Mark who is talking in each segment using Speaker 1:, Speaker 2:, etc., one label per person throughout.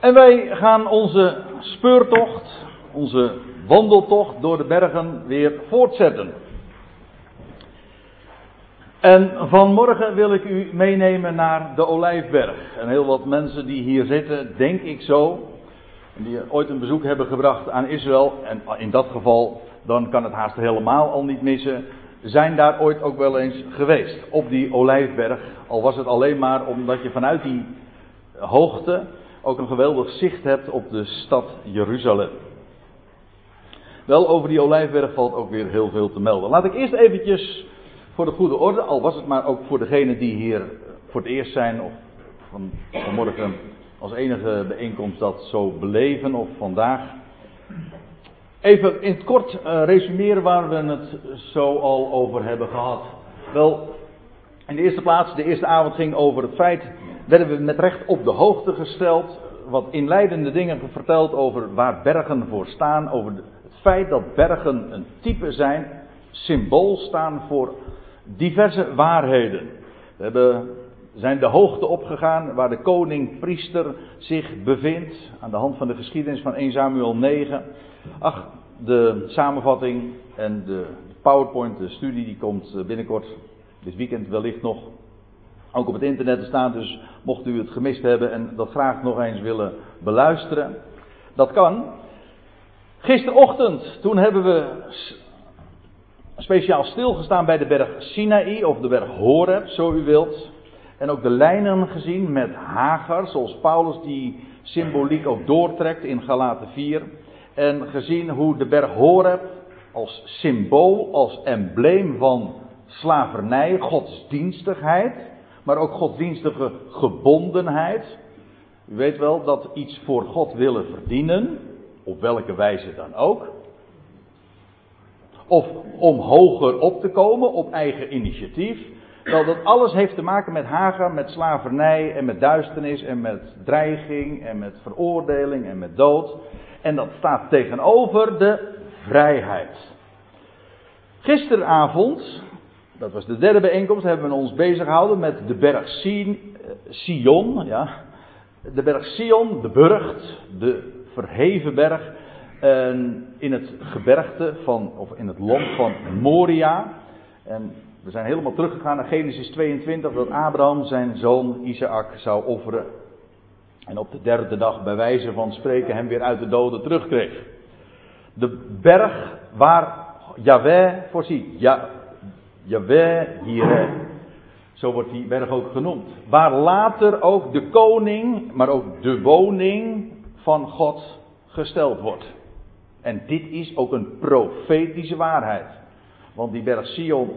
Speaker 1: En wij gaan onze speurtocht, onze wandeltocht door de bergen weer voortzetten. En vanmorgen wil ik u meenemen naar de Olijfberg. En heel wat mensen die hier zitten, denk ik zo, die ooit een bezoek hebben gebracht aan Israël, en in dat geval dan kan het haast helemaal al niet missen, zijn daar ooit ook wel eens geweest. Op die Olijfberg. Al was het alleen maar omdat je vanuit die hoogte ook een geweldig zicht hebt op de stad Jeruzalem. Wel, over die Olijfberg valt ook weer heel veel te melden. Laat ik eerst eventjes voor de goede orde, al was het maar ook voor degenen die hier voor het eerst zijn of van, vanmorgen als enige bijeenkomst dat zo beleven of vandaag. Even in het kort uh, resumeren waar we het zo al over hebben gehad. Wel, in de eerste plaats, de eerste avond ging over het feit, werden we met recht op de hoogte gesteld, wat inleidende dingen verteld over waar bergen voor staan, over het feit dat bergen een type zijn, symbool staan voor diverse waarheden. We hebben, zijn de hoogte opgegaan waar de koning-priester zich bevindt, aan de hand van de geschiedenis van 1 Samuel 9. Ach, de samenvatting en de PowerPoint, de studie, die komt eh, binnenkort, dit weekend wellicht nog, ook op het internet te staan. Dus mocht u het gemist hebben en dat graag nog eens willen beluisteren, dat kan. Gisterochtend, toen hebben we speciaal stilgestaan bij de berg Sinaï of de berg Horeb, zo u wilt. En ook de lijnen gezien met Hagar, zoals Paulus die symboliek ook doortrekt in Galaten 4. En gezien hoe de berg Horeb als symbool, als embleem van slavernij, godsdienstigheid, maar ook godsdienstige gebondenheid. U weet wel dat iets voor God willen verdienen, op welke wijze dan ook. Of om hoger op te komen op eigen initiatief. Wel, dat alles heeft te maken met Hagar, met slavernij en met duisternis en met dreiging en met veroordeling en met dood. En dat staat tegenover de vrijheid. Gisteravond, dat was de derde bijeenkomst, hebben we ons bezig gehouden met de berg Sion. Ja. De berg Sion, de burcht, de verheven berg. in het gebergte van, of in het land van Moria. En we zijn helemaal teruggegaan naar Genesis 22, dat Abraham zijn zoon Isaac zou offeren. En op de derde dag, bij wijze van spreken, hem weer uit de doden terugkreeg. De berg waar Yahweh voorziet. Ja, Yahweh hier. Zo wordt die berg ook genoemd. Waar later ook de koning, maar ook de woning van God gesteld wordt. En dit is ook een profetische waarheid. Want die berg Sion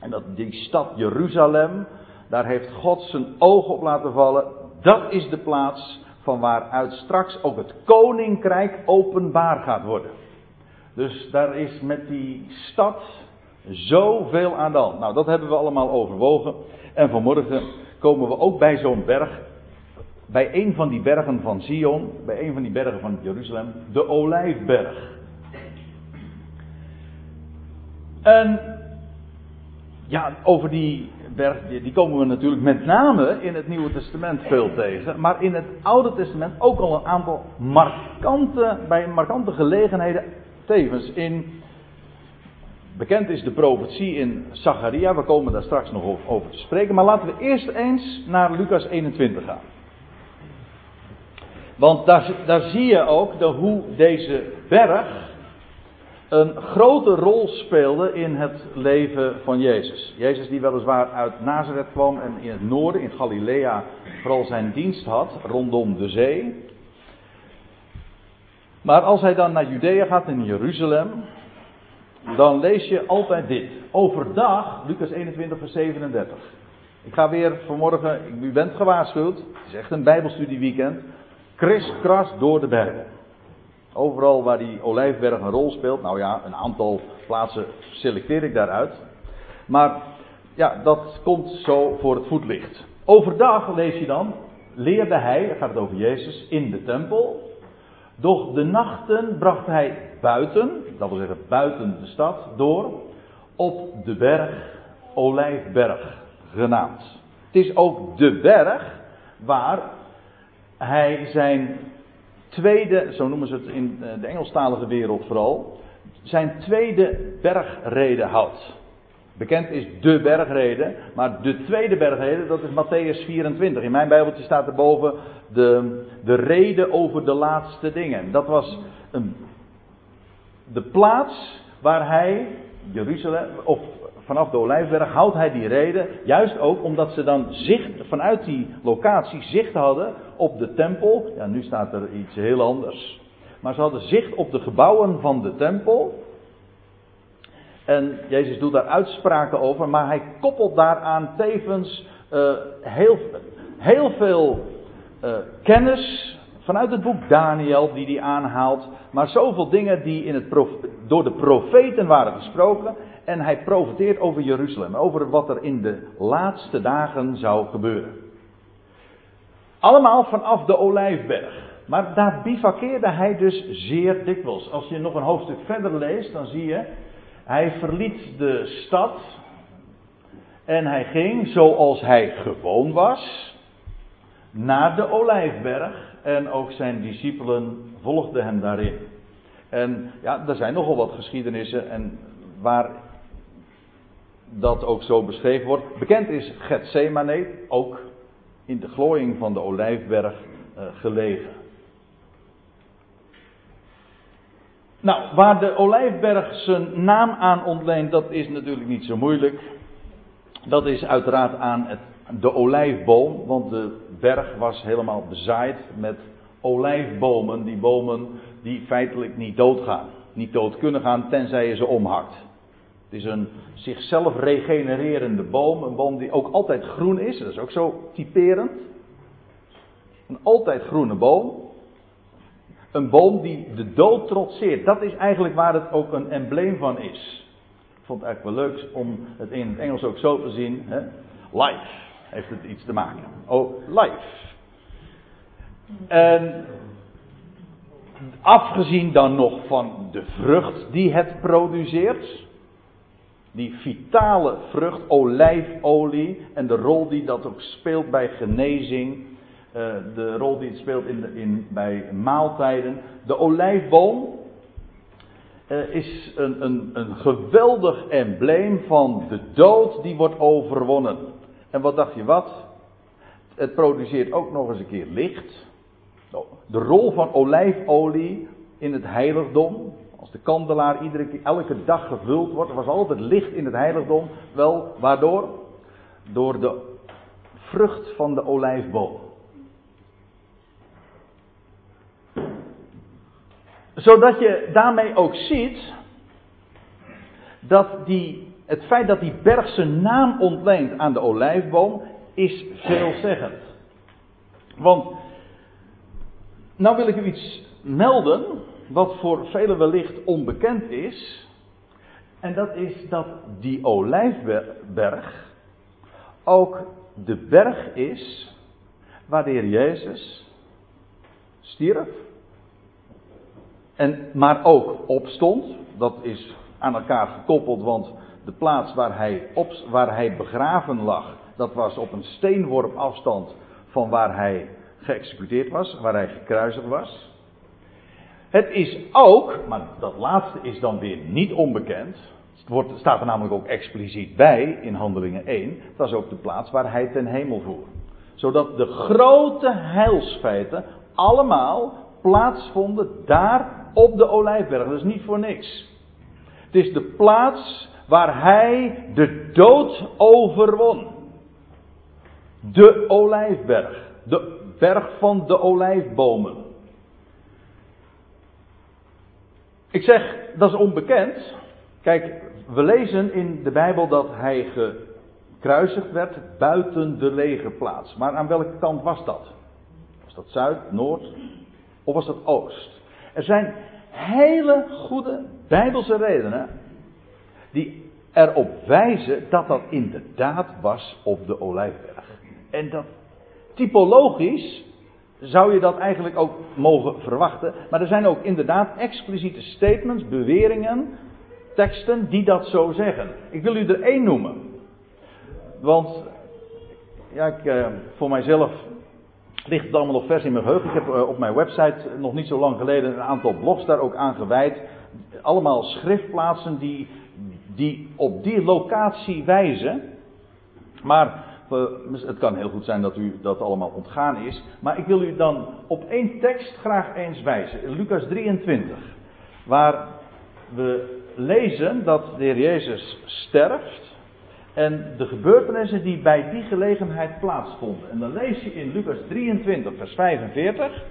Speaker 1: en dat, die stad Jeruzalem, daar heeft God zijn oog op laten vallen. Dat is de plaats van waaruit straks ook het koninkrijk openbaar gaat worden. Dus daar is met die stad zoveel aan de hand. Nou, dat hebben we allemaal overwogen. En vanmorgen komen we ook bij zo'n berg. Bij een van die bergen van Sion, bij een van die bergen van Jeruzalem, de Olijfberg. En ja, over die berg, die komen we natuurlijk met name in het Nieuwe Testament veel tegen. Maar in het Oude Testament ook al een aantal markante, bij markante gelegenheden tevens. In, bekend is de profetie in Zacharia, we komen daar straks nog over te spreken. Maar laten we eerst eens naar Lucas 21 gaan. Want daar, daar zie je ook de, hoe deze berg een grote rol speelde in het leven van Jezus. Jezus die weliswaar uit Nazareth kwam en in het noorden, in Galilea, vooral zijn dienst had, rondom de zee. Maar als hij dan naar Judea gaat in Jeruzalem, dan lees je altijd dit. Overdag, Lucas 21, vers 37. Ik ga weer vanmorgen, u bent gewaarschuwd, het is echt een bijbelstudieweekend, kriskras door de bergen. Overal waar die olijfberg een rol speelt. Nou ja, een aantal plaatsen selecteer ik daaruit. Maar ja, dat komt zo voor het voetlicht. Overdag lees je dan, leerde hij, gaat het over Jezus, in de tempel. Doch de nachten bracht hij buiten, dat wil zeggen buiten de stad, door op de berg, Olijfberg genaamd. Het is ook de berg waar hij zijn tweede, zo noemen ze het in de Engelstalige wereld vooral, zijn tweede bergrede houdt. Bekend is de bergrede, maar de tweede bergrede, dat is Matthäus 24. In mijn Bijbeltje staat erboven de, de rede over de laatste dingen. Dat was een, de plaats waar hij, Jeruzalem, of vanaf de Olijfberg, houdt hij die reden. Juist ook omdat ze dan zicht, vanuit die locatie zicht hadden op de tempel. Ja, nu staat er iets heel anders. Maar ze hadden zicht op de gebouwen van de tempel. En Jezus doet daar uitspraken over, maar hij koppelt daaraan tevens uh, heel, heel veel uh, kennis vanuit het boek Daniel die hij aanhaalt. Maar zoveel dingen die in het door de profeten waren gesproken. En hij profeteert over Jeruzalem, over wat er in de laatste dagen zou gebeuren. Allemaal vanaf de Olijfberg. Maar daar bivakkeerde hij dus zeer dikwijls. Als je nog een hoofdstuk verder leest, dan zie je hij verliet de stad en hij ging, zoals hij gewoon was, naar de Olijfberg. En ook zijn discipelen volgden hem daarin. En ja, er zijn nogal wat geschiedenissen en waar dat ook zo beschreven wordt. Bekend is Gethsemane, ook in de glooiing van de Olijfberg uh, gelegen. Nou, waar de Olijfberg zijn naam aan ontleent, dat is natuurlijk niet zo moeilijk. Dat is uiteraard aan het, de olijfboom, want de berg was helemaal bezaaid met olijfbomen. Die bomen die feitelijk niet doodgaan. Niet dood kunnen gaan tenzij je ze omhakt. Het is een zichzelf regenererende boom. Een boom die ook altijd groen is. Dat is ook zo typerend. Een altijd groene boom. Een boom die de dood trotseert. Dat is eigenlijk waar het ook een embleem van is. Ik vond het eigenlijk wel leuk om het in het Engels ook zo te zien. Hè? Life heeft het iets te maken. Oh, life. En afgezien dan nog van de vrucht die het produceert. Die vitale vrucht, olijfolie en de rol die dat ook speelt bij genezing eh, de rol die het speelt in, in bij maaltijden. De olijfboom uh, is een, een, een geweldig embleem van de dood die wordt overwonnen. En wat dacht je wat? Het produceert ook nog eens een keer licht. De rol van olijfolie in het heiligdom. Als de kandelaar iedere elke dag gevuld wordt, was altijd licht in het heiligdom. Wel, waardoor? Door de vrucht van de olijfboom. Zodat je daarmee ook ziet dat die, het feit dat die berg zijn naam ontleent aan de olijfboom is veelzeggend. Want, nou wil ik u iets melden wat voor velen wellicht onbekend is. En dat is dat die olijfberg ook de berg is waar de Heer Jezus stierf en, maar ook opstond. Dat is aan elkaar gekoppeld, want de plaats waar hij, op, waar hij begraven lag, dat was op een steenworp afstand van waar hij geëxecuteerd was, waar hij gekruisigd was. Het is ook, maar dat laatste is dan weer niet onbekend. Het wordt, staat er namelijk ook expliciet bij in Handelingen 1. Dat is ook de plaats waar hij ten hemel voer. Zodat de grote heilsfeiten allemaal plaatsvonden daar op de Olijfberg. Dat is niet voor niks. Het is de plaats waar hij de dood overwon. De Olijfberg. De berg van de olijfbomen. Ik zeg, dat is onbekend. Kijk, we lezen in de Bijbel dat hij gekruisigd werd buiten de legerplaats. Maar aan welke kant was dat? Was dat zuid, noord of was dat oost? Er zijn hele goede bijbelse redenen die erop wijzen dat dat inderdaad was op de Olijfberg. En dat typologisch zou je dat eigenlijk ook mogen verwachten. Maar er zijn ook inderdaad expliciete statements, beweringen, teksten die dat zo zeggen. Ik wil u er één noemen. Want ja, ik, eh, voor mijzelf ligt allemaal nog vers in mijn geheugen. Ik heb eh, op mijn website nog niet zo lang geleden een aantal blogs daar ook aan gewijd. Allemaal schriftplaatsen die, die op die locatie wijzen. Maar het kan heel goed zijn dat u dat allemaal ontgaan is. Maar ik wil u dan op één tekst graag eens wijzen. Lucas 23. Waar we lezen dat de Heer Jezus sterft. En de gebeurtenissen die bij die gelegenheid plaatsvonden. En dan lees je in Lucas 23, vers 45.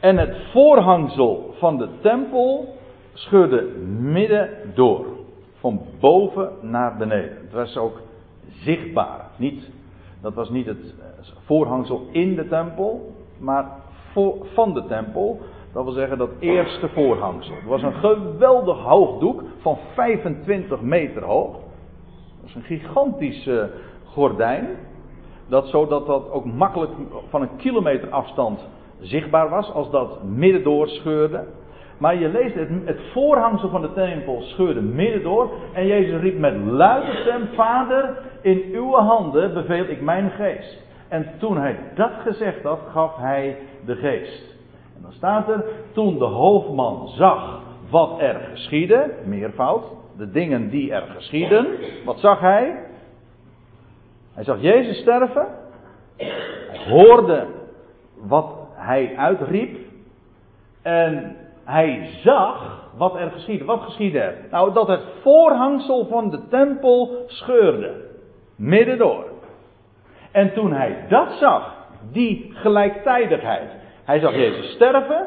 Speaker 1: En het voorhangsel van de tempel scheurde midden door. Van boven naar beneden. Het was ook zichtbaar. Niet, dat was niet het voorhangsel in de tempel, maar voor, van de tempel. Dat wil zeggen dat eerste voorhangsel. Het was een geweldig hoog doek van 25 meter hoog. Dat is een gigantische gordijn. Dat zodat dat ook makkelijk van een kilometer afstand zichtbaar was als dat midden door scheurde. Maar je leest het, het voorhangsel van de tempel scheurde midden door. En Jezus riep met luide stem: Vader, in uw handen beveel ik mijn geest. En toen hij dat gezegd had, gaf hij de geest. En dan staat er: Toen de hoofdman zag wat er geschiedde, meervoud, de dingen die er geschieden, wat zag hij? Hij zag Jezus sterven. Hoorde wat hij uitriep. En hij zag wat er geschiedde. Wat geschiedde er? Nou, dat het voorhangsel van de tempel scheurde. Midden door. En toen hij dat zag, die gelijktijdigheid. Hij zag Jezus sterven.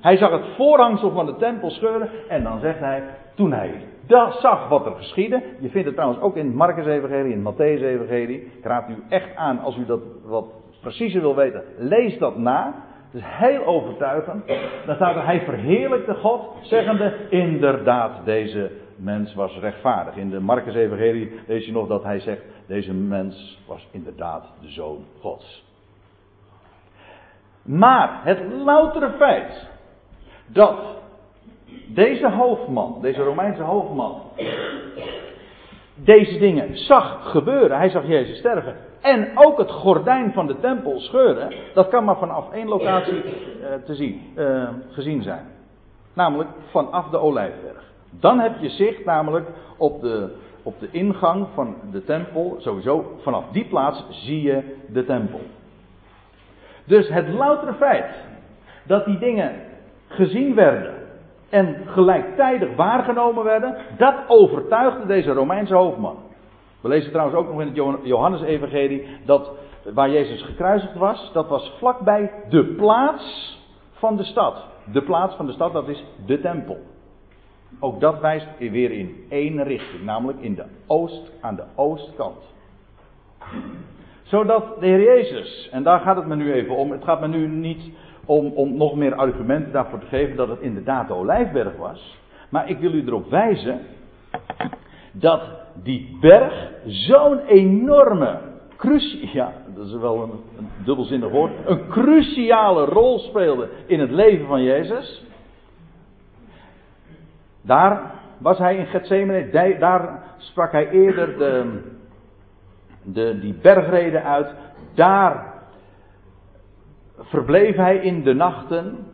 Speaker 1: Hij zag het voorhangsel van de tempel scheuren. En dan zegt hij, toen hij dat zag wat er geschiedde. Je vindt het trouwens ook in het Marcus-evangelie, in het Matthäus-evangelie. Ik raad u echt aan, als u dat wat preciezer wil weten, lees dat na. Het is heel overtuigend. Dan staat er, hij verheerlijkte God, zeggende, inderdaad, deze mens was rechtvaardig. In de Marcus Evangelie lees je nog dat hij zegt, deze mens was inderdaad de Zoon Gods. Maar het loutere feit dat deze hoofdman, deze Romeinse hoofdman, deze dingen zag gebeuren. Hij zag Jezus sterven. En ook het gordijn van de tempel scheuren. Dat kan maar vanaf één locatie uh, te zien, uh, gezien zijn. Namelijk vanaf de Olijfberg. Dan heb je zicht namelijk op de, op de ingang van de tempel. Sowieso vanaf die plaats zie je de tempel. Dus het loutere feit dat die dingen gezien werden en gelijktijdig waargenomen werden, dat overtuigde deze Romeinse hoofdman. We lezen trouwens ook nog in het Johannes-evangelie dat waar Jezus gekruisigd was, dat was vlakbij de plaats van de stad. De plaats van de stad, dat is de tempel. Ook dat wijst weer in één richting, namelijk in de oost, aan de oostkant. Zodat de Heer Jezus, en daar gaat het me nu even om, het gaat me nu niet om, om nog meer argumenten daarvoor te geven dat het inderdaad de Olijfberg was. Maar ik wil u erop wijzen dat die berg zo'n enorme, ja, dat is wel een, een dubbelzinnig woord, een cruciale rol speelde in het leven van Jezus. Daar was hij in Gethsemane, daar sprak hij eerder de, de, die bergreden uit. Daar verbleef hij in de nachten.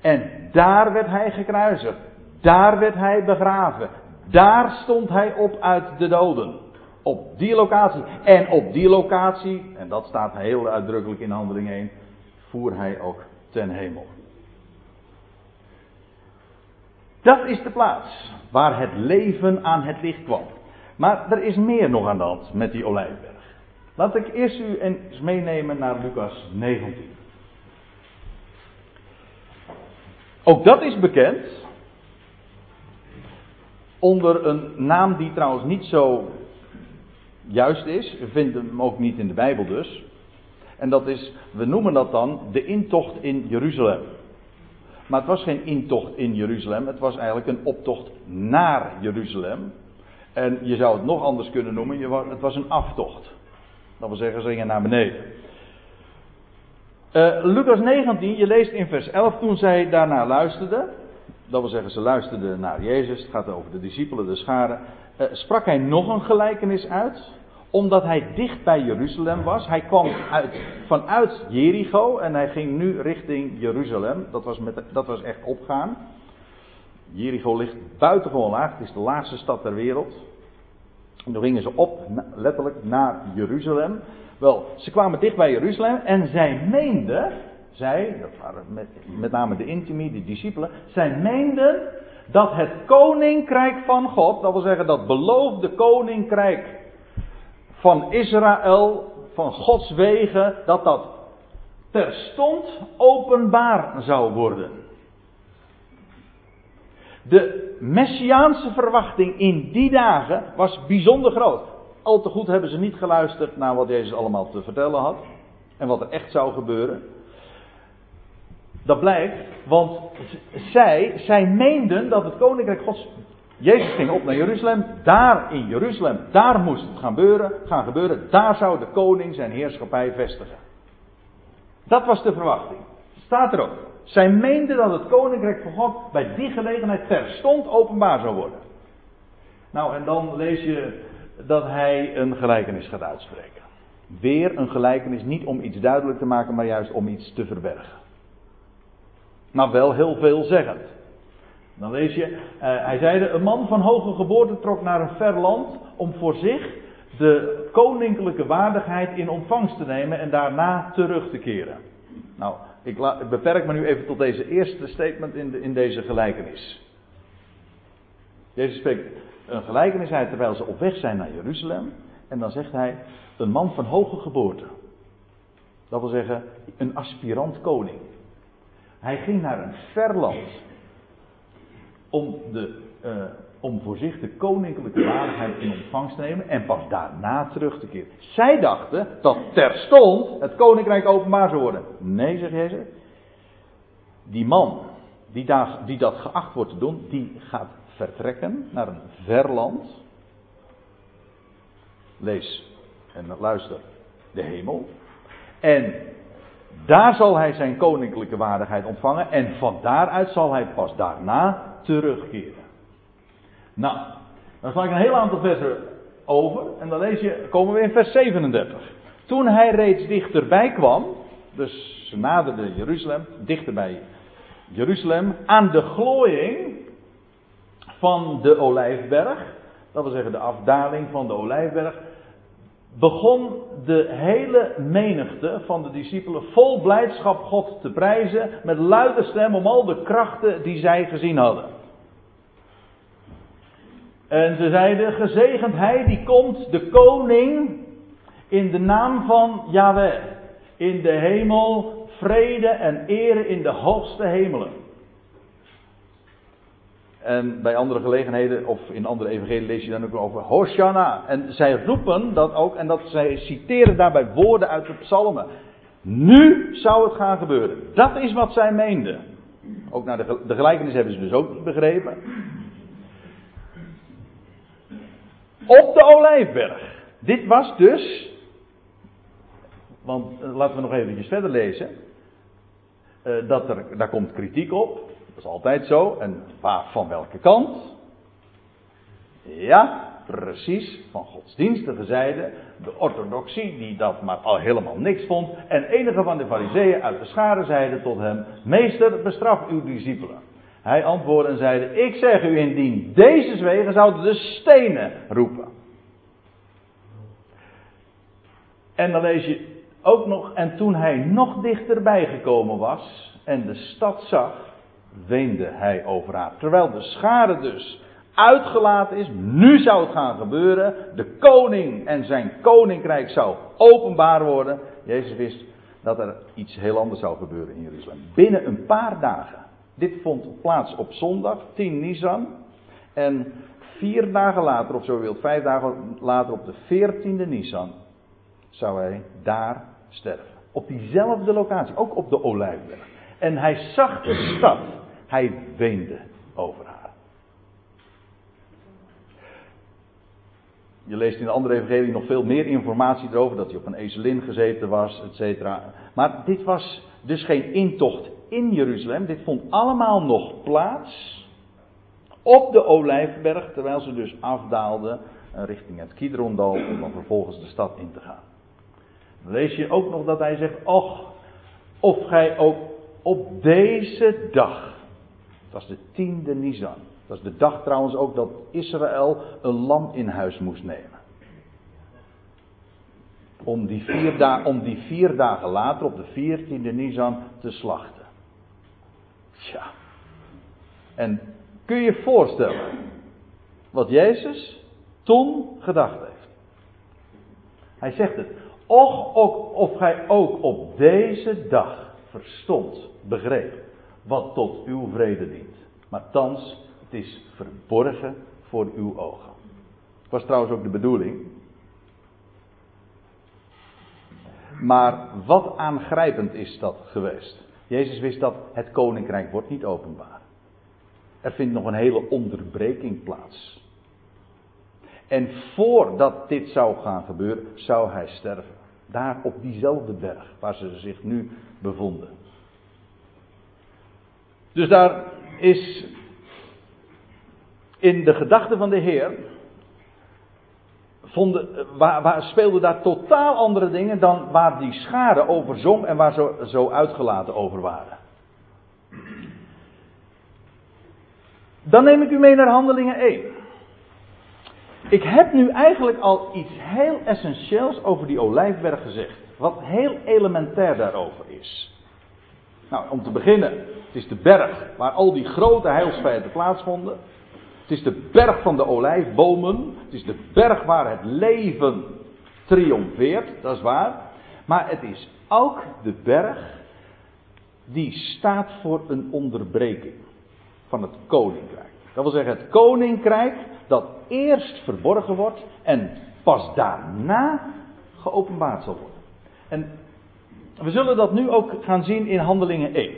Speaker 1: En daar werd hij gekruisigd. Daar werd hij begraven. Daar stond hij op uit de doden. Op die locatie. En op die locatie, en dat staat heel uitdrukkelijk in handeling 1, voer hij ook ten hemel. Dat is de plaats waar het leven aan het licht kwam. Maar er is meer nog aan de hand met die olijfberg. Laat ik eerst u eens meenemen naar Lucas 19. Ook dat is bekend onder een naam die trouwens niet zo juist is. We vinden hem ook niet in de Bijbel dus. En dat is, we noemen dat dan de intocht in Jeruzalem. Maar het was geen intocht in Jeruzalem, het was eigenlijk een optocht naar Jeruzalem. En je zou het nog anders kunnen noemen, het was een aftocht. Dat wil zeggen, ze gingen naar beneden. Uh, Lucas 19, je leest in vers 11, toen zij daarna luisterden, dat wil zeggen, ze luisterden naar Jezus, het gaat over de discipelen, de scharen, uh, sprak hij nog een gelijkenis uit, omdat hij dicht bij Jeruzalem was. Hij kwam uit, vanuit Jericho en hij ging nu richting Jeruzalem. Dat was, met, dat was echt opgaan. Jericho ligt buitengewoon laag. Het is de laagste stad ter wereld. En toen gingen ze op, letterlijk, naar Jeruzalem. Wel, ze kwamen dicht bij Jeruzalem en zij meenden, zij, dat waren met, met name de intimi, de discipelen, zij meenden dat het koninkrijk van God, dat wil zeggen dat beloofde koninkrijk van Israël, van Gods wegen, dat dat terstond openbaar zou worden. De messiaanse verwachting in die dagen was bijzonder groot. Al te goed hebben ze niet geluisterd naar wat Jezus allemaal te vertellen had. En wat er echt zou gebeuren. Dat blijkt, want zij, zij meenden dat het koninkrijk Gods. Jezus ging op naar Jeruzalem, daar in Jeruzalem, daar moest het gaan gebeuren, gaan gebeuren, daar zou de koning zijn heerschappij vestigen. Dat was de verwachting. Staat erop. Zij meenden dat het koninkrijk van God bij die gelegenheid terstond openbaar zou worden. Nou, en dan lees je dat hij een gelijkenis gaat uitspreken. Weer een gelijkenis, niet om iets duidelijk te maken, maar juist om iets te verbergen. Maar wel heel veelzeggend. Dan lees je, uh, hij zeide, een man van hoge geboorte trok naar een ver land om voor zich de koninklijke waardigheid in ontvangst te nemen en daarna terug te keren. Nou, ik, beperk me nu even tot deze eerste statement in, in deze gelijkenis. Deze spreekt een gelijkenis uit terwijl ze op weg zijn naar Jeruzalem. En dan zegt hij, een man van hoge geboorte. Dat wil zeggen, een aspirant koning. Hij ging naar een ver land om, de, uh, om voor zich de koninklijke waardigheid in ontvangst te nemen en pas daarna terug te keren. Zij dachten dat terstond het koninkrijk openbaar zou worden. Nee, zegt Jezus. Die man die, daar, die dat geacht wordt te doen, die gaat vertrekken naar een ver land. Lees en luister de hemel. En daar zal hij zijn koninklijke waardigheid ontvangen. En van daaruit zal hij pas daarna terugkeren. Nou, dan sla ik een heel aantal versen over. En dan lees je, komen we in vers 37. Toen hij reeds dichterbij kwam. Dus ze naderden Jeruzalem, dichterbij Jeruzalem. Aan de glooiing van de Olijfberg. Dat wil zeggen de afdaling van de Olijfberg begon de hele menigte van de discipelen vol blijdschap God te prijzen met luide stem om al de krachten die zij gezien hadden. En ze zeiden, gezegend hij die komt, de koning, in de naam van Yahweh. In de hemel, vrede en ere in de hoogste hemelen. En bij andere gelegenheden, of in andere evangelieën lees je dan ook over Hosanna. En zij roepen dat ook, en dat zij citeren daarbij woorden uit de psalmen. Nu zou het gaan gebeuren. Dat is wat zij meenden. Ook naar de, de gelijkenis hebben ze dus ook niet begrepen. Op de Olijfberg. Dit was dus. Want eh, laten we nog eventjes verder lezen. Uh, dat er, daar komt kritiek op. Dat is altijd zo. En waar, van welke kant? Ja, precies, van godsdienstige zijde. De orthodoxie, die dat maar al helemaal niks vond. En enige van de fariseeën uit de scharen zeiden tot hem: Meester, bestraf uw discipelen. Hij antwoordde en zeide: Ik zeg u indien deze zwegen zouden de stenen roepen. En dan lees je ook nog: En toen hij nog dichterbij gekomen was en de stad zag, weende hij over haar. Terwijl de schade dus uitgelaten is, nu zou het gaan gebeuren. De koning en zijn koninkrijk zou openbaar worden. Jezus wist dat er iets heel anders zou gebeuren in Jeruzalem. Binnen een paar dagen. Dit vond plaats op zondag, 10 Nisan. En vier dagen later, of zo wilt, vijf dagen later op de 14e Nisan, zou hij daar sterven. Op diezelfde locatie, ook op de Olijfberg. En hij zag de stad. Hij weende over haar. Je leest in de andere evangelie nog veel meer informatie erover, dat hij op een ezelin gezeten was, etc. Maar dit was dus geen intocht in Jeruzalem, dit vond allemaal nog plaats op de Olijfberg, terwijl ze dus afdaalden richting het Kidrondal om dan vervolgens de stad in te gaan. Dan lees je ook nog dat hij zegt, och, of gij ook op deze dag, dat is de tiende Nisan, dat is de dag trouwens ook dat Israël een lam in huis moest nemen. Om die vier, om die vier dagen later, op de veertiende Nisan, te slachten. Tja. En kun je je voorstellen wat Jezus toen gedacht heeft? Hij zegt het. Och, ook, of gij ook op deze dag verstond, begreep, wat tot uw vrede dient. Maar thans, het is verborgen voor uw ogen. Was trouwens ook de bedoeling. Maar wat aangrijpend is dat geweest. Jezus wist dat het koninkrijk wordt niet openbaar. Er vindt nog een hele onderbreking plaats. En voordat dit zou gaan gebeuren, zou hij sterven. Daar op diezelfde berg waar ze zich nu bevonden. Dus daar is in de gedachten van de Heer vonden, waar, waar speelden daar totaal andere dingen dan waar die schade over zong en waar ze zo uitgelaten over waren. Dan neem ik u mee naar handelingen 1. Ik heb nu eigenlijk al iets heel essentieels over die olijfberg gezegd. Wat heel elementair daarover is. Nou, om te beginnen, het is de berg waar al die grote heilsfeiten plaatsvonden. Het is de berg van de olijfbomen. Het is de berg waar het leven triomfeert, dat is waar. Maar het is ook de berg die staat voor een onderbreking van het koninkrijk. Dat wil zeggen, het koninkrijk dat eerst verborgen wordt en pas daarna geopenbaard zal worden. En we zullen dat nu ook gaan zien in Handelingen 1.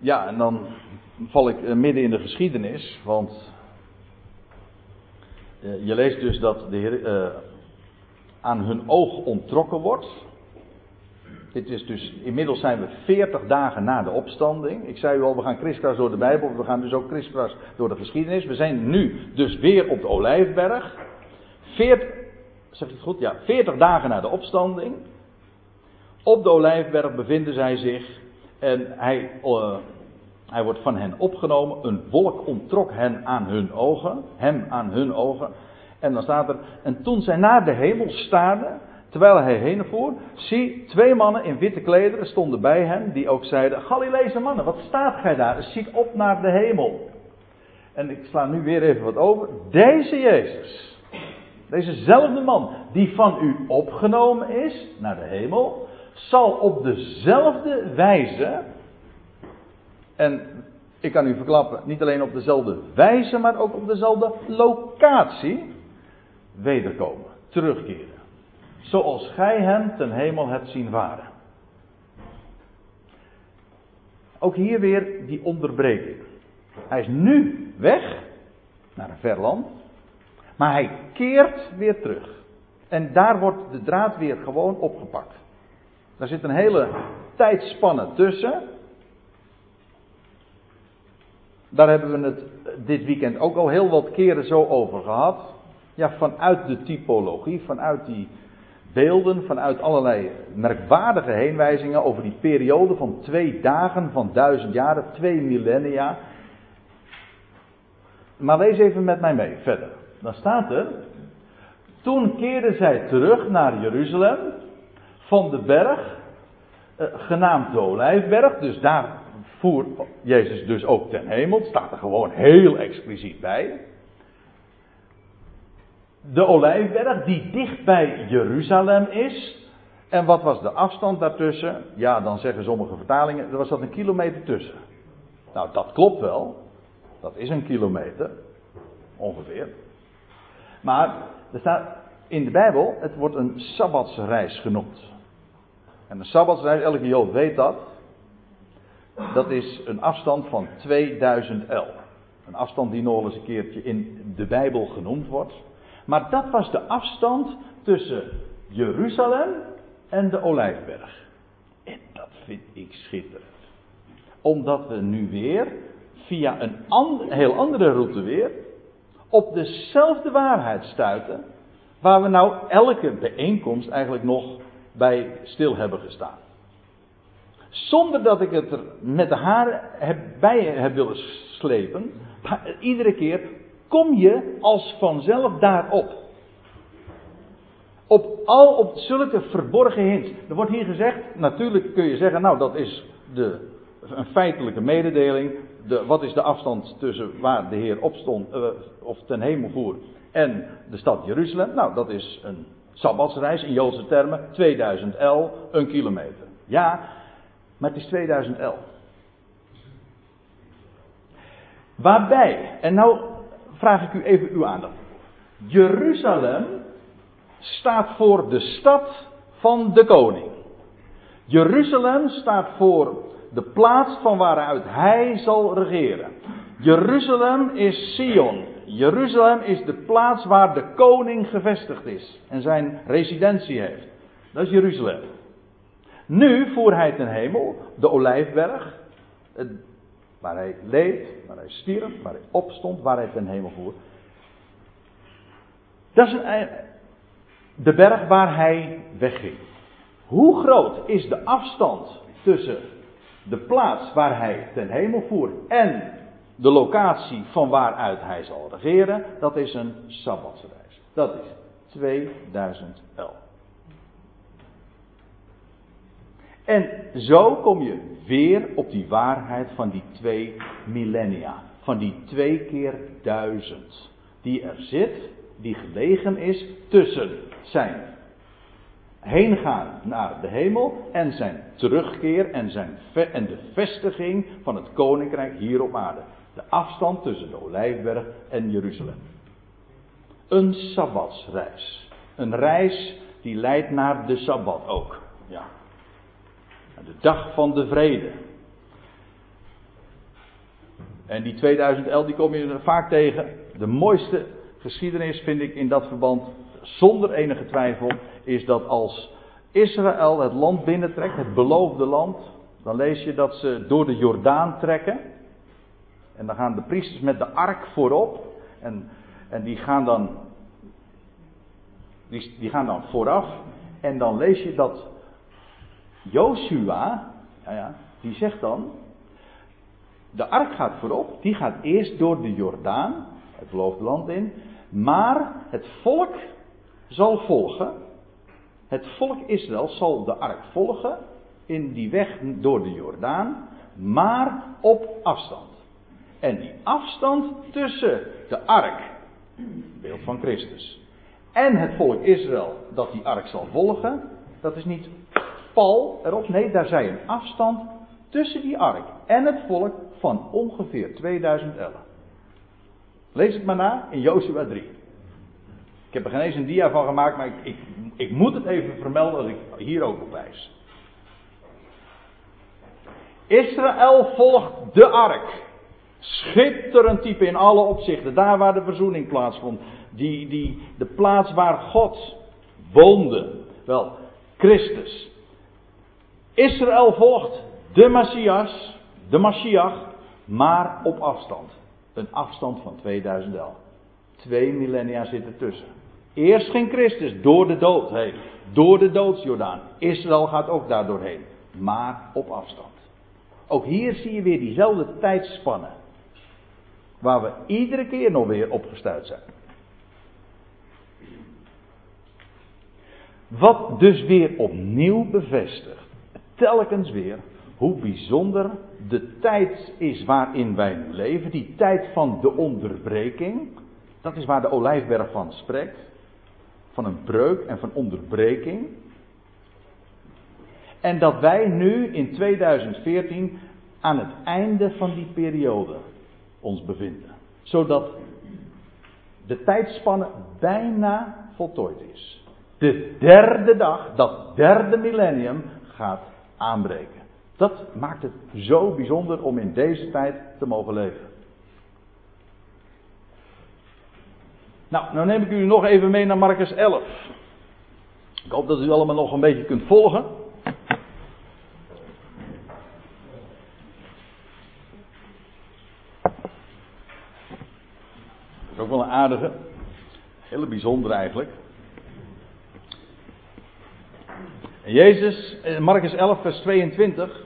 Speaker 1: Ja, en dan val ik eh, midden in de geschiedenis, want eh, je leest dus dat de Heer uh, aan hun oog ontrokken wordt. Dit is dus, inmiddels zijn we 40 dagen na de opstanding. Ik zei u al, we gaan kriskras door de Bijbel, we gaan dus ook kriskras door de geschiedenis. We zijn nu dus weer op de Olijfberg. 40, zeg ik het goed? Ja, 40 dagen na de opstanding. Op de Olijfberg bevinden zij zich en hij, uh, hij wordt van hen opgenomen. Een wolk ontrok hen aan hun ogen. Hem aan hun ogen. En dan staat er. En toen zij naar de hemel staarden. Terwijl hij heen voer. Zie, twee mannen in witte klederen stonden bij hen. Die ook zeiden: Galileese mannen, wat staat gij daar? Ziet op naar de hemel. En ik sla nu weer even wat over. Deze Jezus. Dezezelfde man die van u opgenomen is naar de hemel zal op dezelfde wijze, en ik kan u verklappen, niet alleen op dezelfde wijze, maar ook op dezelfde locatie, wederkomen, terugkeren. Zoals gij hem ten hemel hebt zien varen. Ook hier weer die onderbreking. Hij is nu weg naar een ver land, maar hij keert weer terug. En daar wordt de draad weer gewoon opgepakt. Daar zit een hele tijdspanne tussen. Daar hebben we het dit weekend ook al heel wat keren zo over gehad. Ja, vanuit de typologie, vanuit die beelden, vanuit allerlei merkwaardige heenwijzingen over die periode van twee dagen, van duizend jaren, twee millennia. Maar lees even met mij mee verder. Dan staat er. Toen keerden zij terug naar Jeruzalem van de berg, eh, genaamd de Olijfberg. Dus daar voer Jezus dus ook ten hemel. Staat er gewoon heel expliciet bij. De Olijfberg die dicht bij Jeruzalem is. En wat was de afstand daartussen? Ja, dan zeggen sommige vertalingen, er was dat een kilometer tussen. Nou, dat klopt wel. Dat is een kilometer. Ongeveer. Maar er staat in de Bijbel, het wordt een sabbatsreis genoemd. En een sabbatsreis, elke Jood weet dat. Dat is een afstand van 2000 el. Een afstand die nog eens een keertje in de Bijbel genoemd wordt. Maar dat was de afstand tussen Jeruzalem en de Olijfberg. En dat vind ik schitterend. Omdat we nu weer via een heel andere route weer op dezelfde waarheid stuiten. Waar we nou elke bijeenkomst eigenlijk nog bij stil hebben gestaan. Zonder dat ik het er met de haren heb, bij heb willen slepen. Maar iedere keer kom je als vanzelf daarop. Op al op zulke verborgen hints. Er wordt hier gezegd, natuurlijk kun je zeggen, nou dat is de, een feitelijke mededeling. De, wat is de afstand tussen waar de Heer opstond, uh, of ten hemel voer, en de stad Jeruzalem? Nou, dat is een sabbatsreis in Joodse termen, 2000 L, een kilometer. Ja, maar het is 2011. Waarbij, en nou vraag ik u even uw aandacht. Jeruzalem staat voor de stad van de koning. Jeruzalem staat voor de plaats van waaruit hij zal regeren. Jeruzalem is Sion. Jeruzalem is de plaats waar de koning gevestigd is en zijn residentie heeft. Dat is Jeruzalem. Nu voer hij ten hemel de olijfberg, waar hij leed, waar hij stierf, waar hij opstond, waar hij ten hemel voer. Dat is een, de berg waar hij wegging. Hoe groot is de afstand tussen de plaats waar hij ten hemel voer en de locatie van waaruit hij zal regeren? Dat is een sabbatsreis. Dat is 2011. En zo kom je weer op die waarheid van die twee millennia. Van die twee keer duizend. Die er zit, die gelegen is tussen zijn heengaan naar de hemel en zijn terugkeer en, zijn en de vestiging van het koninkrijk hier op aarde. De afstand tussen de Olijfberg en Jeruzalem. Een sabbatsreis. Een reis die leidt naar de sabbat ook. Ja. De dag van de vrede. En die 2011 die kom je vaak tegen. De mooiste geschiedenis vind ik in dat verband, zonder enige twijfel, is dat als Israël het land binnentrekt, het beloofde land, dan lees je dat ze door de Jordaan trekken. En dan gaan de priesters met de ark voorop. En, en die gaan dan. Die, die gaan dan vooraf. En dan lees je dat Joshua, ja, ja, die zegt dan, de ark gaat voorop, die gaat eerst door de Jordaan, het beloofde land in, maar het volk zal volgen. Het volk Israël zal de ark volgen in die weg door de Jordaan, maar op afstand. En die afstand tussen de ark, beeld van Christus, en het volk Israël dat die ark zal volgen, dat is niet pal erop. Nee, daar zij een afstand tussen die ark en het volk van ongeveer 2000 ellen. Lees het maar na in Jozua 3. Ik heb er geen eens een dia van gemaakt, maar ik, ik, ik moet het even vermelden als ik hier ook op wijs. Israël volgt de ark. Schitterend type in alle opzichten. Daar waar de verzoening plaatsvond. Die, die, de plaats waar God woonde. Wel, Christus. Israël volgt de Messias, de Mashiach, maar op afstand. Een afstand van 2000 el. Twee millennia zitten tussen. Eerst ging Christus door de dood heen, door de doodsjordaan. Israël gaat ook daar doorheen, maar op afstand. Ook hier zie je weer diezelfde tijdspannen. Waar we iedere keer nog weer opgestuurd zijn. Wat dus weer opnieuw bevestigt telkens weer hoe bijzonder de tijd is waarin wij nu leven. Die tijd van de onderbreking. Dat is waar de olijfberg van spreekt. Van een breuk en van onderbreking. En dat wij nu in 2014 aan het einde van die periode ons bevinden. Zodat de tijdspanne bijna voltooid is. De derde dag, dat derde millennium, gaat aanbreken. Dat maakt het zo bijzonder om in deze tijd te mogen leven. Nou, nou neem ik u nog even mee naar Marcus 11. Ik hoop dat u allemaal nog een beetje kunt volgen. is ook wel een aardige. Hele bijzonder eigenlijk. En Jezus, in Marcus 11, vers 22,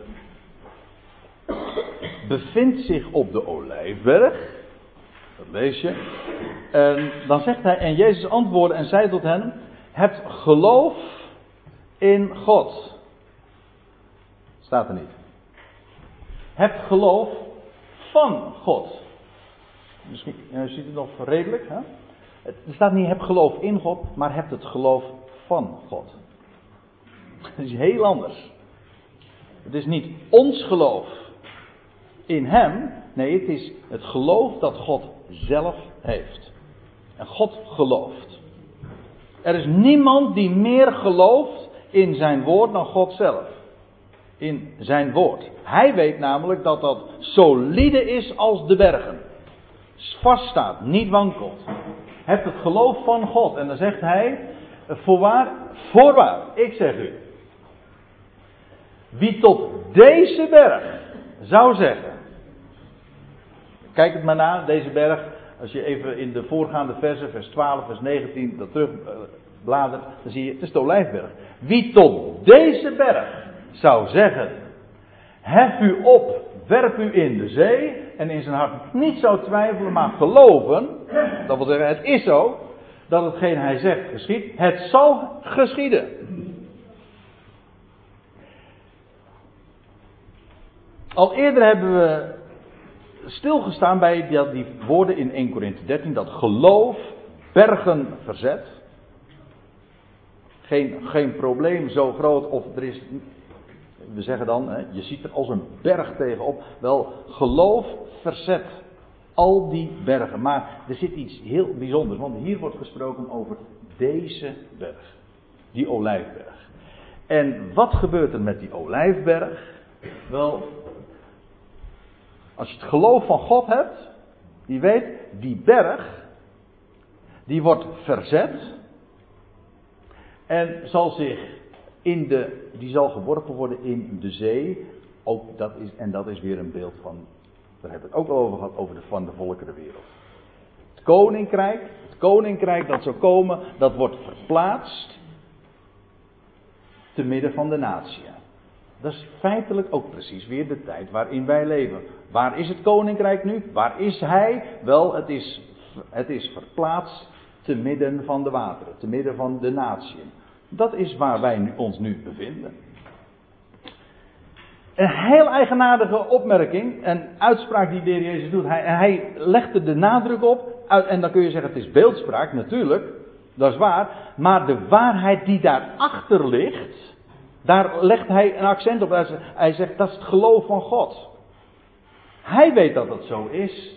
Speaker 1: bevindt zich op de Olijfberg. Dat lees je. En dan zegt hij, en Jezus antwoordde en zei tot hen, het geloof in God. Staat er niet. Het geloof van God. Misschien, je ziet het nog redelijk. Hè? Er staat niet heb geloof in God, maar heb het geloof van God. Dat is heel anders. Het is niet ons geloof in Hem. Nee, het is het geloof dat God zelf heeft. En God gelooft. Er is niemand die meer gelooft in zijn woord dan God zelf. In zijn woord. Hij weet namelijk dat dat solide is als de bergen. Vaststaat, niet wankelt. Hebt het geloof van God. En dan zegt hij, voorwaar, voorwaar, ik zeg u. Wie tot deze berg zou zeggen. Kijk het maar na, deze berg. Als je even in de voorgaande versen, vers 12, vers 19, dat terug eh, bladert, dan zie je, het is de Olijfberg. Wie tot deze berg zou zeggen, hef u op, werp u in de zee, en in zijn hart niet zou twijfelen, maar geloven, dat wil zeggen, het is zo, dat hetgeen hij zegt geschiet, het zal geschieden. Al eerder hebben we stilgestaan bij die, woorden in 1 Corinthië 13, dat geloof bergen verzet. Geen, geen probleem zo groot of er is we zeggen dan, je ziet er als een berg tegenop. Wel, geloof verzet al die bergen. Maar er zit iets heel bijzonders, want hier wordt gesproken over deze berg. Die olijfberg. En wat gebeurt er met die olijfberg? Wel, als je het geloof van God hebt, die weet, die berg, die wordt verzet en zal zich in de, die zal geworpen worden in de zee. Ook dat is, en dat is weer een beeld van, daar hebben we het ook al over gehad, over de, van de volkerenwereld. Het koninkrijk, het koninkrijk dat zou komen, dat wordt verplaatst te midden van de natie. Dat is feitelijk ook precies weer de tijd waarin wij leven. Waar is het koninkrijk nu? Waar is hij? Wel, het is, het is verplaatst te midden van de wateren, te midden van de natieën. Dat is waar wij ons nu bevinden. Een heel eigenaardige opmerking en uitspraak die de heer Jezus doet. Hij, hij legt er de nadruk op. En dan kun je zeggen het is beeldspraak, natuurlijk. Dat is waar. Maar de waarheid die daarachter ligt. Daar legt hij een accent op. Hij zegt dat is het geloof van God. Hij weet dat het zo is.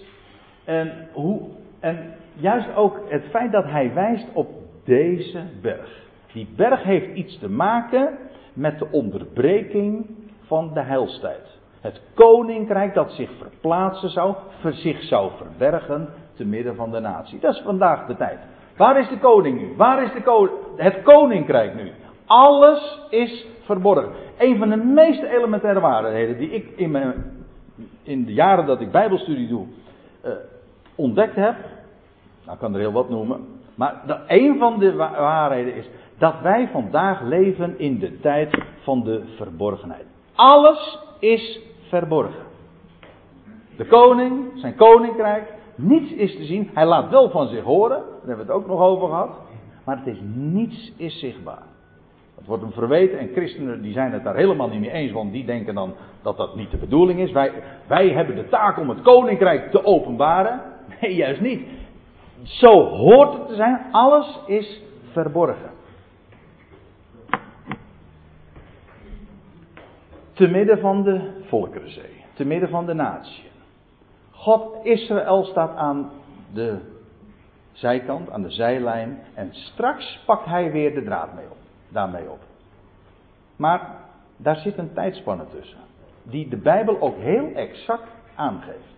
Speaker 1: En, hoe, en juist ook het feit dat hij wijst op deze berg. Die berg heeft iets te maken met de onderbreking van de heilstijd. Het koninkrijk dat zich verplaatsen zou, zich zou verbergen te midden van de natie. Dat is vandaag de tijd. Waar is de koning nu? Waar is de het koninkrijk nu? Alles is verborgen. Een van de meest elementaire waarheden die ik in, mijn, in de jaren dat ik Bijbelstudie doe uh, ontdekt heb. Nou, ik kan er heel wat noemen. Maar dat, een van de waarheden is dat wij vandaag leven in de tijd van de verborgenheid. Alles is verborgen. De koning, zijn koninkrijk, niets is te zien. Hij laat wel van zich horen, daar hebben we het ook nog over gehad. Maar het is niets is zichtbaar. Het wordt hem verweten en christenen die zijn het daar helemaal niet mee eens, want die denken dan dat dat niet de bedoeling is. Wij, wij hebben de taak om het koninkrijk te openbaren. Nee, juist niet. Zo hoort het te zijn. Alles is verborgen. Te midden van de volkerenzee. Te midden van de natie. God, Israël staat aan de zijkant, aan de zijlijn. En straks pakt hij weer de draad mee op, daarmee op. Maar daar zit een tijdspanne tussen. Die de Bijbel ook heel exact aangeeft.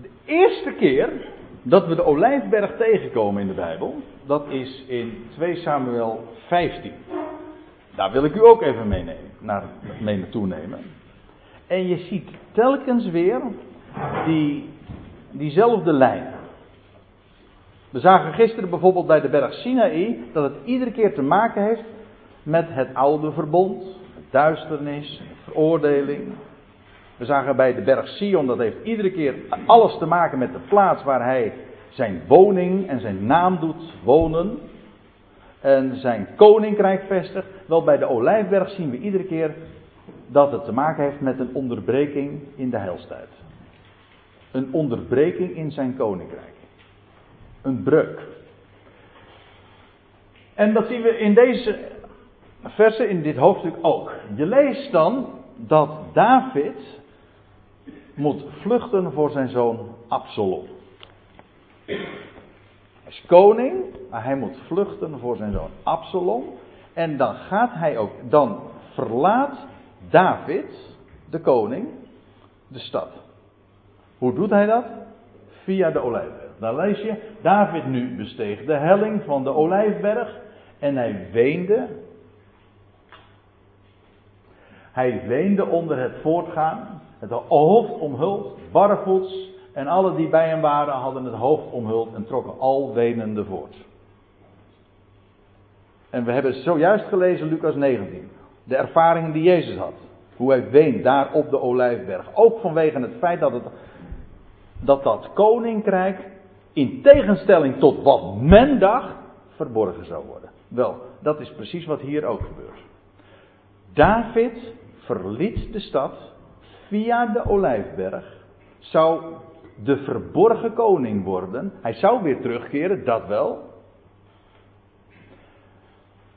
Speaker 1: De eerste keer dat we de olijfberg tegenkomen in de Bijbel, dat is in 2 Samuel 15. Daar wil ik u ook even meenemen, naar, mee naartoe nemen. En je ziet telkens weer die, diezelfde lijn. We zagen gisteren bijvoorbeeld bij de berg Sinaï dat het iedere keer te maken heeft met het oude verbond, duisternis, veroordeling. We zagen bij de berg Sion, dat heeft iedere keer alles te maken met de plaats waar hij zijn woning en zijn naam doet wonen. En zijn koninkrijk vestigt. Wel bij de Olijfberg zien we iedere keer dat het te maken heeft met een onderbreking in de heilstijd. Een onderbreking in zijn koninkrijk. Een breuk. En dat zien we in deze versen, in dit hoofdstuk ook. Je leest dan dat David moet vluchten voor zijn zoon Absalom. Hij is koning, maar hij moet vluchten voor zijn zoon Absalom. En dan gaat hij ook, dan verlaat David, de koning, de stad. Hoe doet hij dat? Via de Olijfberg. Dan lees je, David nu besteeg de helling van de Olijfberg en hij weende. Hij weende onder het voortgaan, het hoofd omhuld, barvoets, en alle die bij hem waren hadden het hoofd omhuld en trokken al wenende voort. En we hebben zojuist gelezen Lucas 19. De ervaringen die Jezus had. Hoe hij weent daar op de Olijfberg. Ook vanwege het feit dat het, dat, dat koninkrijk in tegenstelling tot wat men dacht verborgen zou worden. Wel, dat is precies wat hier ook gebeurt. David verliet de stad via de Olijfberg. Zou de verborgen koning worden. Hij zou weer terugkeren, dat wel.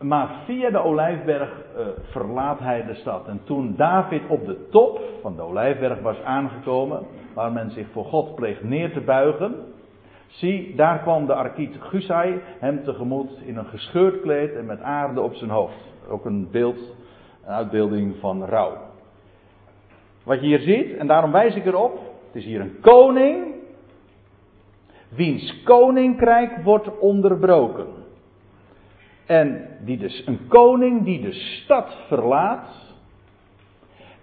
Speaker 1: Maar via de Olijfberg uh, verlaat hij de stad. En toen David op de top van de Olijfberg was aangekomen, waar men zich voor God pleegt neer te buigen, zie, daar kwam de arkiet Gusai hem tegemoet in een gescheurd kleed en met aarde op zijn hoofd. Ook een beeld, een uitbeelding van rouw. Wat je hier ziet, en daarom wijs ik erop, het is hier een koning, wiens koninkrijk wordt onderbroken. En die dus, een koning die de stad verlaat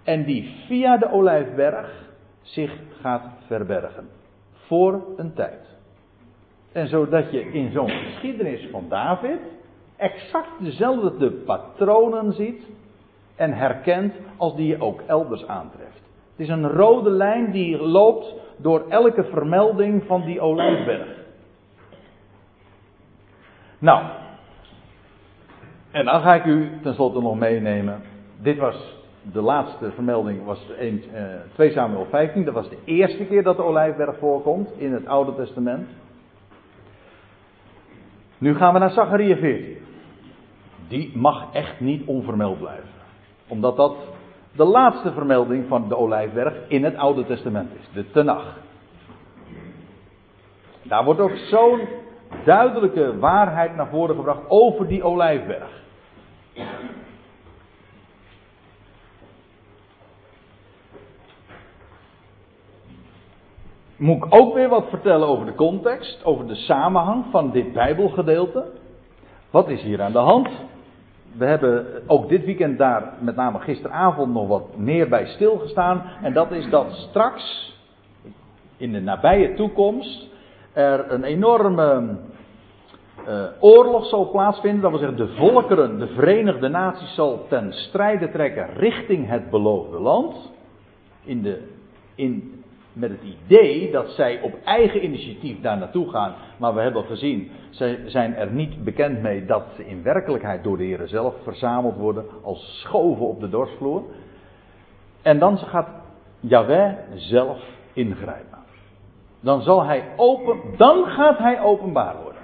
Speaker 1: en die via de Olijfberg zich gaat verbergen. Voor een tijd. En zodat je in zo'n geschiedenis van David exact dezelfde patronen ziet en herkent als die je ook elders aantreft. Het is een rode lijn die loopt door elke vermelding van die olijfberg. Nou, en dan ga ik u tenslotte nog meenemen. Dit was de laatste vermelding, was 1, eh, 2 Samuel 15. Dat was de eerste keer dat de olijfberg voorkomt in het Oude Testament. Nu gaan we naar Zachariah 14. Die mag echt niet onvermeld blijven. Omdat dat de laatste vermelding van de olijfberg in het Oude Testament is, de Tenach. Daar wordt ook zo'n duidelijke waarheid naar voren gebracht over die olijfberg. Moet ik ook weer wat vertellen over de context, over de samenhang van dit Bijbelgedeelte? Wat is hier aan de hand? We hebben ook dit weekend daar, met name gisteravond, nog wat meer bij stilgestaan. En dat is dat straks, in de nabije toekomst, er een enorme uh, oorlog zal plaatsvinden. Dat wil zeggen, de volkeren, de Verenigde Naties, zal ten strijde trekken richting het beloofde land. In de, in met het idee dat zij op eigen initiatief daar naartoe gaan. Maar we hebben gezien, zij zijn er niet bekend mee dat ze in werkelijkheid door de Heer zelf verzameld worden als schoven op de dorsvloer. En dan gaat Yahweh zelf ingrijpen. Dan zal hij open, dan gaat hij openbaar worden.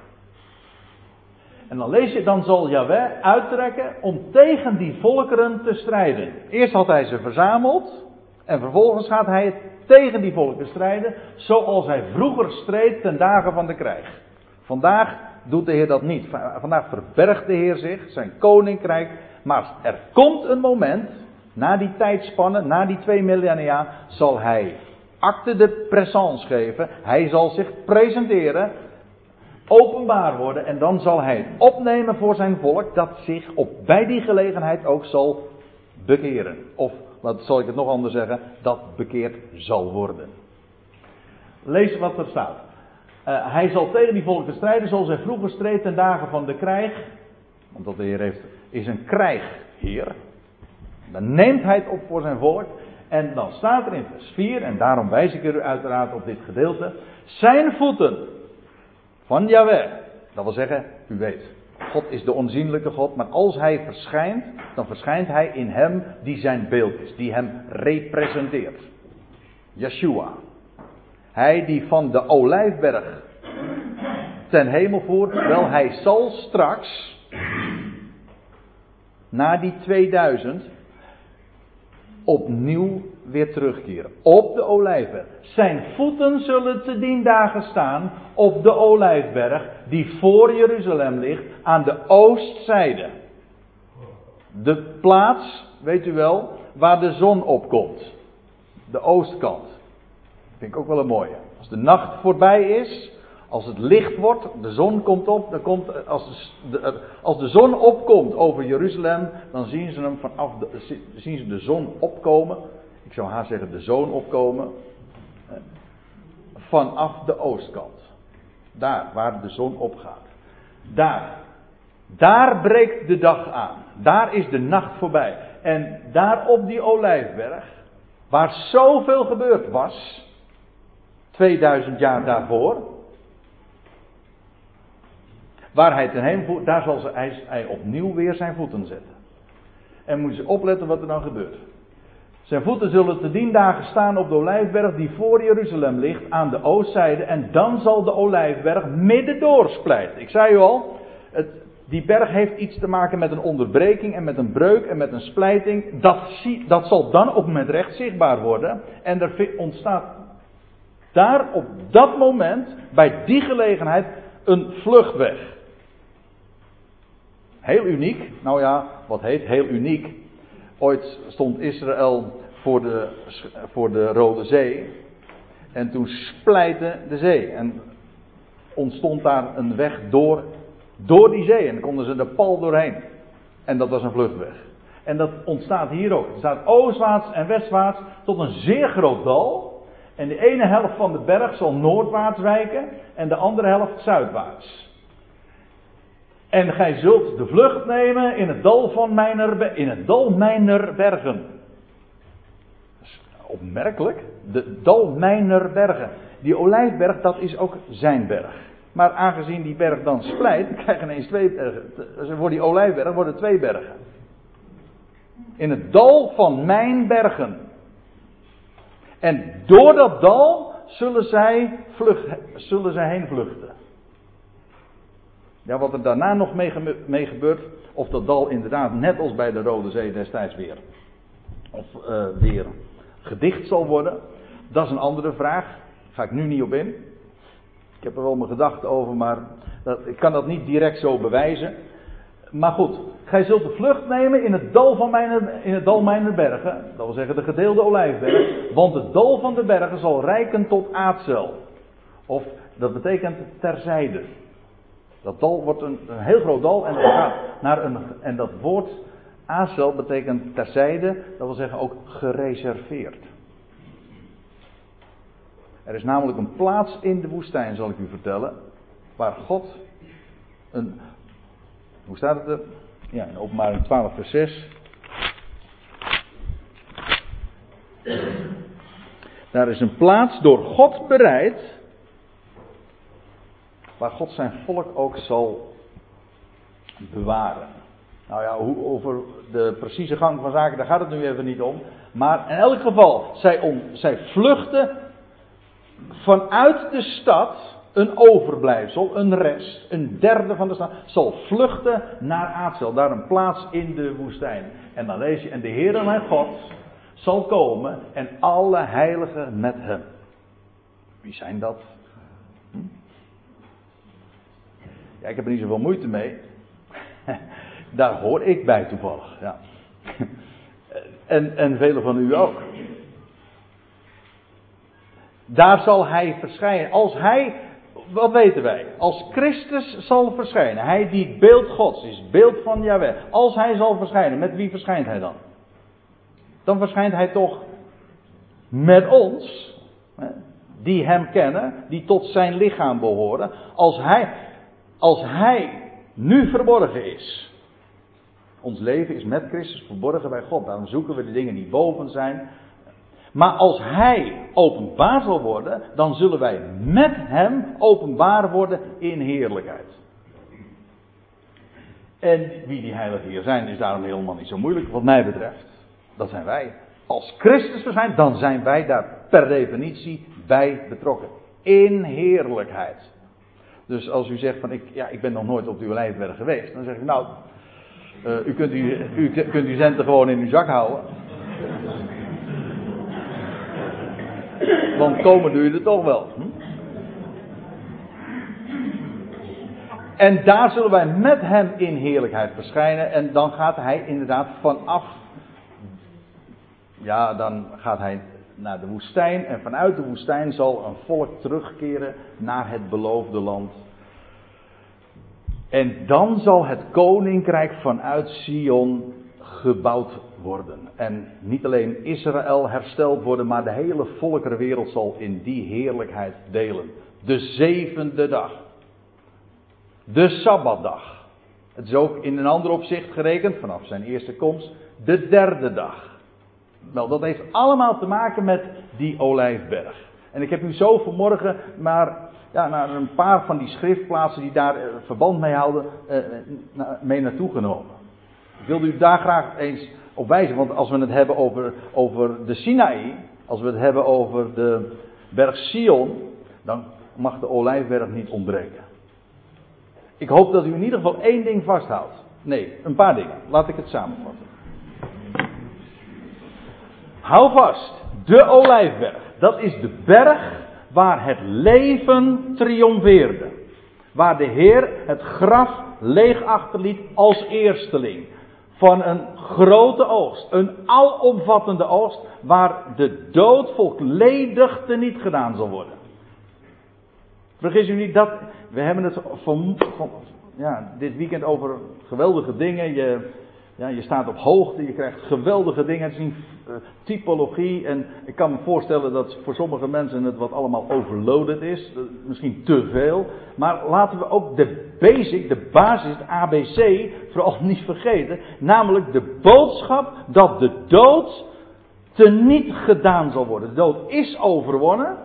Speaker 1: En dan lees je, dan zal Yahweh uittrekken om tegen die volkeren te strijden. Eerst had hij ze verzameld. En vervolgens gaat hij het tegen die volken strijden, zoals hij vroeger streed ten dagen van de krijg. Vandaag doet de Heer dat niet. Vandaag verbergt de Heer zich, zijn koninkrijk. Maar er komt een moment, na die tijdspanne, na die twee millennia, zal hij acte de présence geven. Hij zal zich presenteren, openbaar worden en dan zal hij opnemen voor zijn volk dat zich op, bij die gelegenheid ook zal bekeren. Of wat zal ik het nog anders zeggen, dat bekeerd zal worden. Lees wat er staat. Uh, hij zal tegen die volken strijden zoals hij vroeger streed ten dagen van de krijg. Want de Heer heeft, is een krijgheer. Dan neemt hij het op voor zijn volk. En dan staat er in vers 4, en daarom wijs ik er uiteraard op dit gedeelte. Zijn voeten van Yahweh. Dat wil zeggen, u weet, God is de onzienlijke God, maar als hij verschijnt, dan verschijnt hij in hem die zijn beeld is, die hem representeert. Yeshua. Hij die van de olijfberg ten hemel voert, wel hij zal straks, na die 2000, opnieuw weer terugkeren. Op de olijfberg. Zijn voeten zullen te dien dagen staan op de olijfberg die voor Jeruzalem ligt aan de oostzijde. De plaats, weet u wel, waar de zon opkomt. De oostkant. Vind ik ook wel een mooie. Als de nacht voorbij is, als het licht wordt, de zon komt op, dan komt, als, de, als de zon opkomt over Jeruzalem, dan zien ze hem vanaf de, zien ze de zon opkomen. Ik zou haar zeggen de zon opkomen. Vanaf de oostkant. Daar waar de zon opgaat. Daar. Daar breekt de dag aan. Daar is de nacht voorbij. En daar op die olijfberg, waar zoveel gebeurd was, 2000 jaar daarvoor, Waar hij ten voert, daar zal hij, hij opnieuw weer zijn voeten zetten. En moet je opletten wat er dan gebeurt. Zijn voeten zullen te dien dagen staan op de olijfberg die voor Jeruzalem ligt aan de oostzijde. En dan zal de olijfberg midden doorsplijten. Ik zei u al, het, die berg heeft iets te maken met een onderbreking en met een breuk en met een splijting. Dat, dat zal dan ook met recht zichtbaar worden. En er ontstaat daar op dat moment, bij die gelegenheid, een vluchtweg. Heel uniek. Nou ja, wat heet heel uniek? Ooit stond Israël voor de, voor de Rode Zee. En toen splijtte de zee. En ontstond daar een weg door, door die zee. En konden ze de pal doorheen. En dat was een vluchtweg. En dat ontstaat hier ook. Het staat oostwaarts en westwaarts tot een zeer groot dal. En de ene helft van de berg zal noordwaarts wijken en de andere helft zuidwaarts. En gij zult de vlucht nemen in het dal van mijner, in het dal mijner bergen. Opmerkelijk. De dal mijner bergen. Die olijfberg, dat is ook zijn berg. Maar aangezien die berg dan splijt, dan krijg je ineens twee bergen. Dus voor die olijfberg worden twee bergen. In het dal van mijn bergen. En door dat dal zullen zij, vlucht, zullen zij heen vluchten. Ja, wat er daarna nog mee, gebeurt, of dat dal inderdaad net als bij de Rode Zee destijds weer, of uh, weer gedicht zal worden, dat is een andere vraag. Daar ga ik nu niet op in. Ik heb er wel mijn gedachten over, maar ik kan dat niet direct zo bewijzen. Maar goed, gij zult de vlucht nemen in het dal van mijn, in het dal mijner bergen, dat wil zeggen de gedeelde olijfberg, want het dal van de bergen zal rijken tot aardzel. Of dat betekent terzijde. Dat dal wordt een, heel groot dal en dat gaat naar een. En dat woord Azel betekent terzijde, dat wil zeggen ook gereserveerd. Er is namelijk een plaats in de woestijn, zal ik u vertellen, waar God een. Hoe staat het er? Ja, in openbaring 12, vers 6. Daar is een plaats door God bereid waar God zijn volk ook zal bewaren. Nou ja, hoe, over de precieze gang van zaken, daar gaat het nu even niet om. Maar in elk geval, zij, om, zij vluchten vanuit de stad, een overblijfsel, een rest, een derde van de stad, zal vluchten naar Aatzel, daar een plaats in de woestijn. En dan lees je, en de Heer mijn God zal komen en alle heiligen met hem. Wie zijn dat? Ja, ik heb er niet zoveel moeite mee. Daar hoor ik bij toevallig. Ja. En, en velen van u ook. Daar zal hij verschijnen. Als hij, wat weten wij? Als Christus zal verschijnen. Hij die beeld Gods is, beeld van Yahweh. Als hij zal verschijnen, met wie verschijnt hij dan? dan verschijnt hij toch met ons, die hem kennen, die tot zijn lichaam behoren. Als hij, als hij nu verborgen is. Ons leven is met Christus verborgen bij God. Daarom zoeken we de dingen die boven zijn. Maar als Hij openbaar zal worden, dan zullen wij met Hem openbaar worden in heerlijkheid. En wie die heiligen hier zijn, is daarom helemaal niet zo moeilijk, wat mij betreft. Dat zijn wij. Als Christus er zijn, dan zijn wij daar per definitie bij betrokken. In heerlijkheid. Dus als u zegt van ik, ja, ik ben nog nooit op de Olijfberg geweest, dan zeg ik nou, uh, u, kunt u, u kunt uw centen gewoon in uw zak houden. Want komen doe je er toch wel. Hm? En daar zullen wij met hem in heerlijkheid verschijnen. En dan gaat hij inderdaad vanaf. Ja, dan gaat hij naar de woestijn. En vanuit de woestijn zal een volk terugkeren naar het beloofde land. En dan zal het koninkrijk vanuit Sion gebouwd worden. En niet alleen Israël hersteld worden, maar de hele volkerenwereld zal in die heerlijkheid delen. De zevende dag. De Sabbatdag. Het is ook in een ander opzicht gerekend, vanaf zijn eerste komst, de derde dag. Wel, dat heeft allemaal te maken met die olijfberg. En ik heb u zo vanmorgen maar ja, naar een paar van die schriftplaatsen die daar eh, verband mee houden, eh, mee naartoe genomen. Ik wilde u daar graag eens op wijzen, want als we het hebben over, over de Sinaï, als we het hebben over de berg Sion, dan mag de olijfberg niet ontbreken. Ik hoop dat u in ieder geval één ding vasthoudt. Nee, een paar dingen. Laat ik het samenvatten. Hou vast, de olijfberg, dat is de berg waar het leven triomfeerde. Waar de Heer het graf leeg achterliet als eersteling. Van een grote oogst, een alomvattende oogst, waar de dood volledig teniet gedaan zal worden. Vergis u niet dat, we hebben het van, van, ja, dit weekend over geweldige dingen. Je, ja, je staat op hoogte, je krijgt geweldige dingen te zien, uh, typologie. En ik kan me voorstellen dat voor sommige mensen het wat allemaal overloaded is. Uh, misschien te veel. Maar laten we ook de basic, de basis, het ABC, vooral niet vergeten. Namelijk de boodschap dat de dood teniet gedaan zal worden. De dood is overwonnen.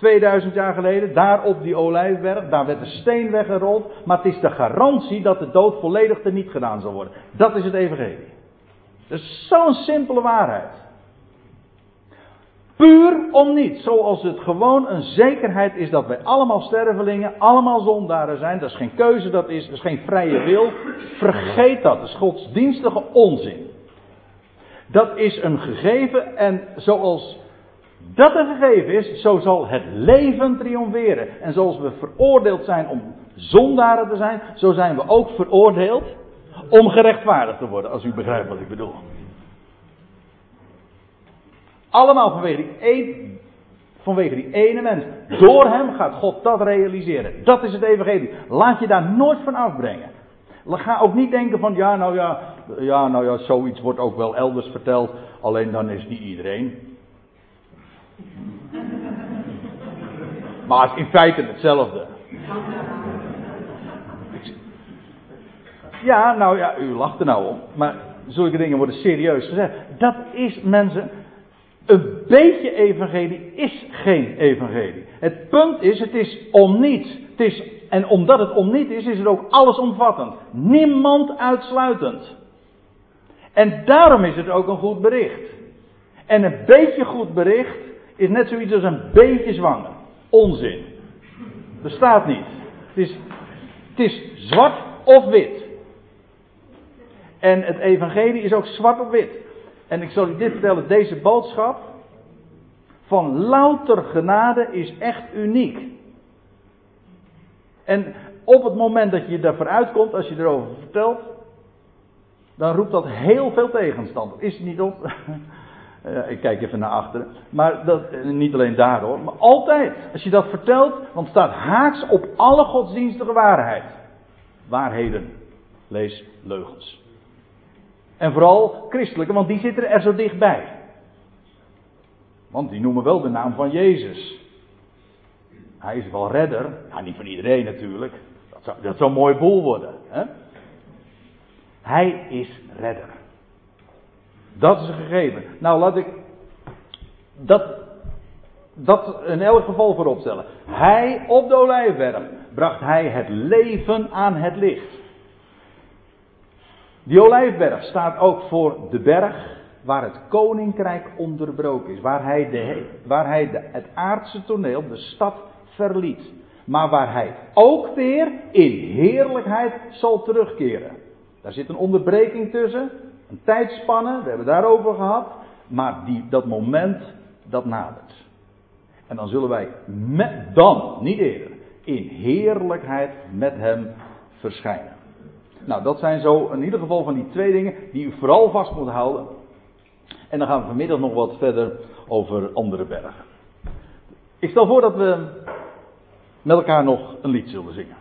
Speaker 1: 2000 jaar geleden, daar op die olijfberg, daar werd de steen weggerold, maar het is de garantie dat de dood volledig teniet gedaan zal worden. Dat is het evangelie. Dat is zo'n simpele waarheid. Puur om niet, zoals het gewoon een zekerheid is dat wij allemaal stervelingen, allemaal zondaren zijn. Dat is geen keuze, dat is, dat is geen vrije wil. Vergeet dat, dat is godsdienstige onzin. Dat is een gegeven en zoals dat er gegeven is, zo zal het leven triomferen. En zoals we veroordeeld zijn om zondaren te zijn, zo zijn we ook veroordeeld om gerechtvaardigd te worden, als u begrijpt wat ik bedoel. Allemaal vanwege die, een, vanwege die ene mens. Door hem gaat God dat realiseren. Dat is het evangelie. Laat je daar nooit van afbrengen. Ga ook niet denken van, ja nou ja, ja nou ja, zoiets wordt ook wel elders verteld. Alleen dan is niet iedereen. Maar het is in feite hetzelfde. Ja, nou ja, u lacht er nou om. Maar zulke dingen worden serieus gezegd. Dat is mensen. Een beetje evangelie is geen evangelie. Het punt is, het is om niets. Het is, en omdat het om niet is, is het ook allesomvattend. Niemand uitsluitend. En daarom is het ook een goed bericht. En een beetje goed bericht is net zoiets als een beetje zwanger. Onzin. Bestaat niet. Het is, het is zwart of wit. En het evangelie is ook zwart of wit. En ik zal u dit vertellen, deze boodschap van louter genade is echt uniek. En op het moment dat je daarvoor uitkomt, als je erover vertelt, dan roept dat heel veel tegenstand. Is het niet op? Uh, ik kijk even naar achteren. Maar dat, eh, niet alleen daardoor, maar altijd. Als je dat vertelt, dan staat haaks op alle godsdienstige waarheid. Waarheden. Lees leugens. En vooral christelijke, want die zitten er zo dichtbij. Want die noemen wel de naam van Jezus. Hij is wel redder. Ja, niet van iedereen natuurlijk. Dat zou, dat zou een mooi boel worden. Hè? Hij is redder. Dat is een gegeven. Nou, laat ik dat, dat in elk geval vooropstellen. Hij op de olijfberg bracht hij het leven aan het licht. Die olijfberg staat ook voor de berg waar het koninkrijk onderbroken is. Waar hij, de, waar hij het aardse toneel, de stad, verliet. Maar waar hij ook weer in heerlijkheid zal terugkeren. Daar zit een onderbreking tussen, een tijdspanne, we hebben het daarover gehad. Maar die, dat moment, dat nadert. En dan zullen wij met, dan, niet eerder, in heerlijkheid met hem verschijnen. Nou, dat zijn zo in ieder geval van die twee dingen die u vooral vast moet houden. En dan gaan we vanmiddag nog wat verder over andere bergen. Ik stel voor dat we met elkaar nog een lied zullen zingen.